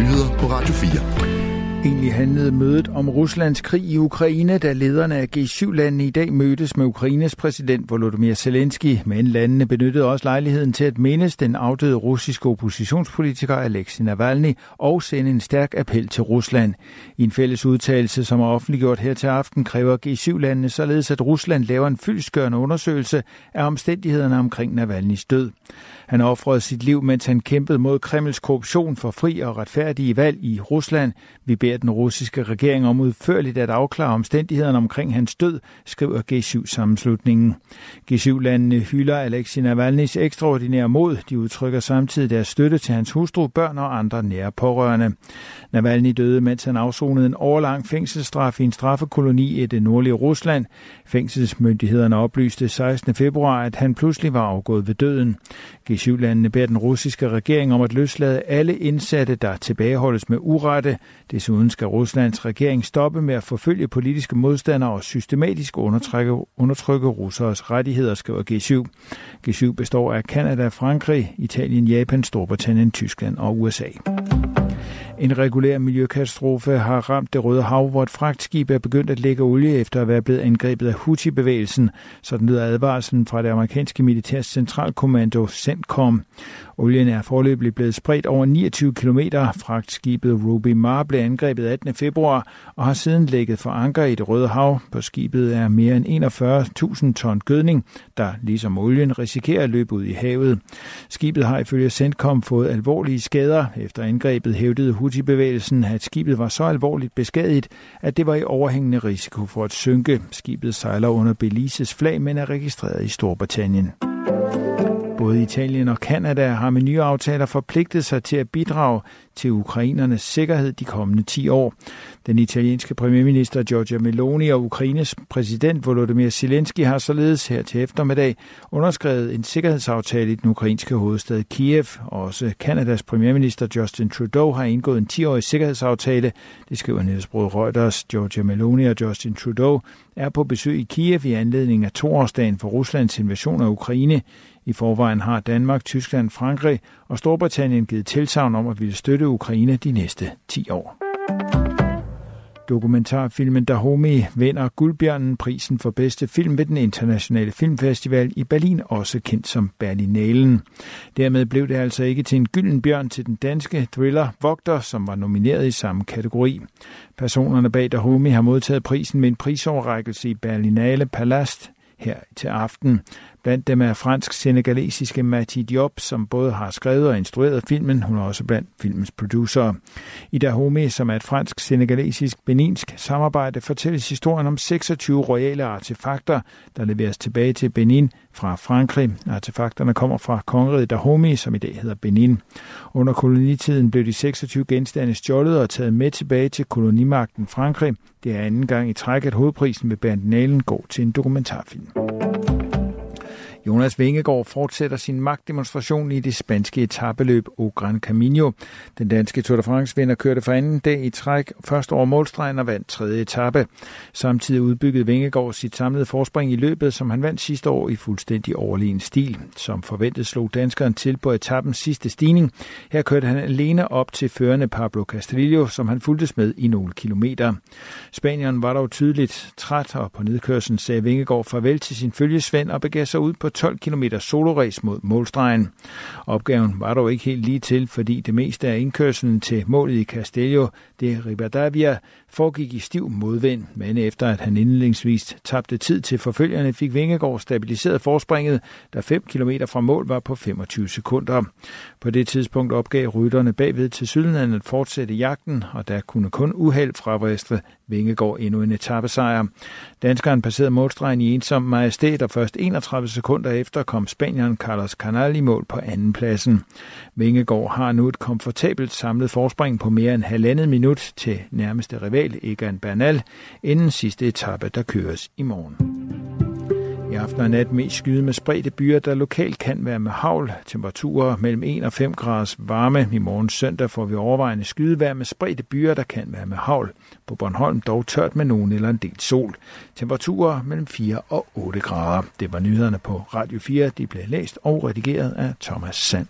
nyheder på Radio 4. Egentlig handlede mødet om Ruslands krig i Ukraine, da lederne af G7-landene i dag mødtes med Ukraines præsident Volodymyr Zelensky, men landene benyttede også lejligheden til at mindes den afdøde russiske oppositionspolitiker Alexei Navalny og sende en stærk appel til Rusland. I en fælles udtalelse, som er offentliggjort her til aften, kræver G7-landene således, at Rusland laver en fyldskørende undersøgelse af omstændighederne omkring Navalnys død. Han offrede sit liv, mens han kæmpede mod Kremls korruption for fri og retfærdige valg i Rusland. Vi beder den russiske regering om udførligt at afklare omstændighederne omkring hans død, skriver G7-sammenslutningen. G7-landene hylder Alexei Navalny's ekstraordinære mod. De udtrykker samtidig deres støtte til hans hustru, børn og andre nære pårørende. Navalny døde, mens han afsonede en årlang fængselsstraf i en straffekoloni i det nordlige Rusland. Fængselsmyndighederne oplyste 16. februar, at han pludselig var afgået ved døden. G7-landene beder den russiske regering om at løslade alle indsatte, der tilbageholdes med urette. Desuden skal Ruslands regering stoppe med at forfølge politiske modstandere og systematisk undertrykke, undertrykke russeres rettigheder, skriver G7. G7 består af Kanada, Frankrig, Italien, Japan, Storbritannien, Tyskland og USA. En regulær miljøkatastrofe har ramt det Røde Hav, hvor et fragtskib er begyndt at lægge olie efter at være blevet angrebet af Houthi-bevægelsen. Sådan lyder advarslen fra det amerikanske militærs centralkommando CENTCOM. Olien er forløbig blevet spredt over 29 km. Fragtskibet Ruby Mar blev angrebet 18. februar og har siden lægget for anker i det Røde Hav. På skibet er mere end 41.000 ton gødning, der ligesom olien risikerer at løbe ud i havet. Skibet har ifølge CENTCOM fået alvorlige skader. Efter angrebet hævdede Houthi-bevægelsen, at skibet var så alvorligt beskadiget, at det var i overhængende risiko for at synke. Skibet sejler under Belises flag, men er registreret i Storbritannien. Både Italien og Kanada har med nye aftaler forpligtet sig til at bidrage til ukrainernes sikkerhed de kommende 10 år. Den italienske premierminister Giorgia Meloni og Ukraines præsident Volodymyr Zelensky har således her til eftermiddag underskrevet en sikkerhedsaftale i den ukrainske hovedstad Kiev. Også Kanadas premierminister Justin Trudeau har indgået en 10-årig sikkerhedsaftale. Det skriver nyhedsbruget Reuters. Giorgia Meloni og Justin Trudeau er på besøg i Kiev i anledning af toårsdagen for Ruslands invasion af Ukraine. I forvejen har Danmark, Tyskland, Frankrig og Storbritannien givet tilsavn om at ville støtte Ukraine de næste 10 år. Dokumentarfilmen Dahomey vinder Guldbjørnen prisen for bedste film ved den internationale filmfestival i Berlin, også kendt som Berlinalen. Dermed blev det altså ikke til en gylden bjørn til den danske thriller Vogter, som var nomineret i samme kategori. Personerne bag Dahomey har modtaget prisen med en prisoverrækkelse i Berlinale Palast her til aften. Blandt dem er fransk-senegalesiske Mati Diop, som både har skrevet og instrueret filmen. Hun er også blandt filmens producer. I Dahomey, som er et fransk-senegalesisk beninsk samarbejde, fortælles historien om 26 royale artefakter, der leveres tilbage til Benin fra Frankrig. Artefakterne kommer fra kongeriget Dahomey, som i dag hedder Benin. Under kolonitiden blev de 26 genstande stjålet og taget med tilbage til kolonimagten Frankrig. Det er anden gang i træk, at hovedprisen ved Berlinalen går til en dokumentarfilm. Jonas Vingegaard fortsætter sin magtdemonstration i det spanske etabeløb O Gran Camino. Den danske Tour de France-vinder kørte for anden dag i træk først over målstregen og vandt tredje etape. Samtidig udbyggede Vingegaard sit samlede forspring i løbet, som han vandt sidste år i fuldstændig overlegen stil. Som forventet slog danskeren til på etappens sidste stigning. Her kørte han alene op til førende Pablo Castillo, som han fulgtes med i nogle kilometer. Spanieren var dog tydeligt træt, og på nedkørslen sagde Vingegaard farvel til sin følgesvend og begav sig ud på 12 km soloræs mod målstregen. Opgaven var dog ikke helt lige til, fordi det meste af indkørselen til målet i Castello de Ribadavia foregik i stiv modvind, men efter at han indledningsvis tabte tid til forfølgerne, fik Vingegaard stabiliseret forspringet, da 5 km fra mål var på 25 sekunder. På det tidspunkt opgav rytterne bagved til Sydland at fortsætte jagten, og der kunne kun uheld fra Vestre Vingegaard endnu en etappesejr. Danskeren passerede målstregen i ensom majestæt, og først 31 sekunder efter kom spanieren Carlos Canal i mål på andenpladsen. Vingegaard har nu et komfortabelt samlet forspring på mere end halvandet minut til nærmeste rival Egan Bernal, inden sidste etape, der køres i morgen. I aften og nat mest skyde med spredte byer, der lokalt kan være med havl. Temperaturer mellem 1 og 5 graders varme. I morgen søndag får vi overvejende skydevær med spredte byer, der kan være med havl. På Bornholm dog tørt med nogen eller en del sol. Temperaturer mellem 4 og 8 grader. Det var nyhederne på Radio 4. De blev læst og redigeret af Thomas Sand.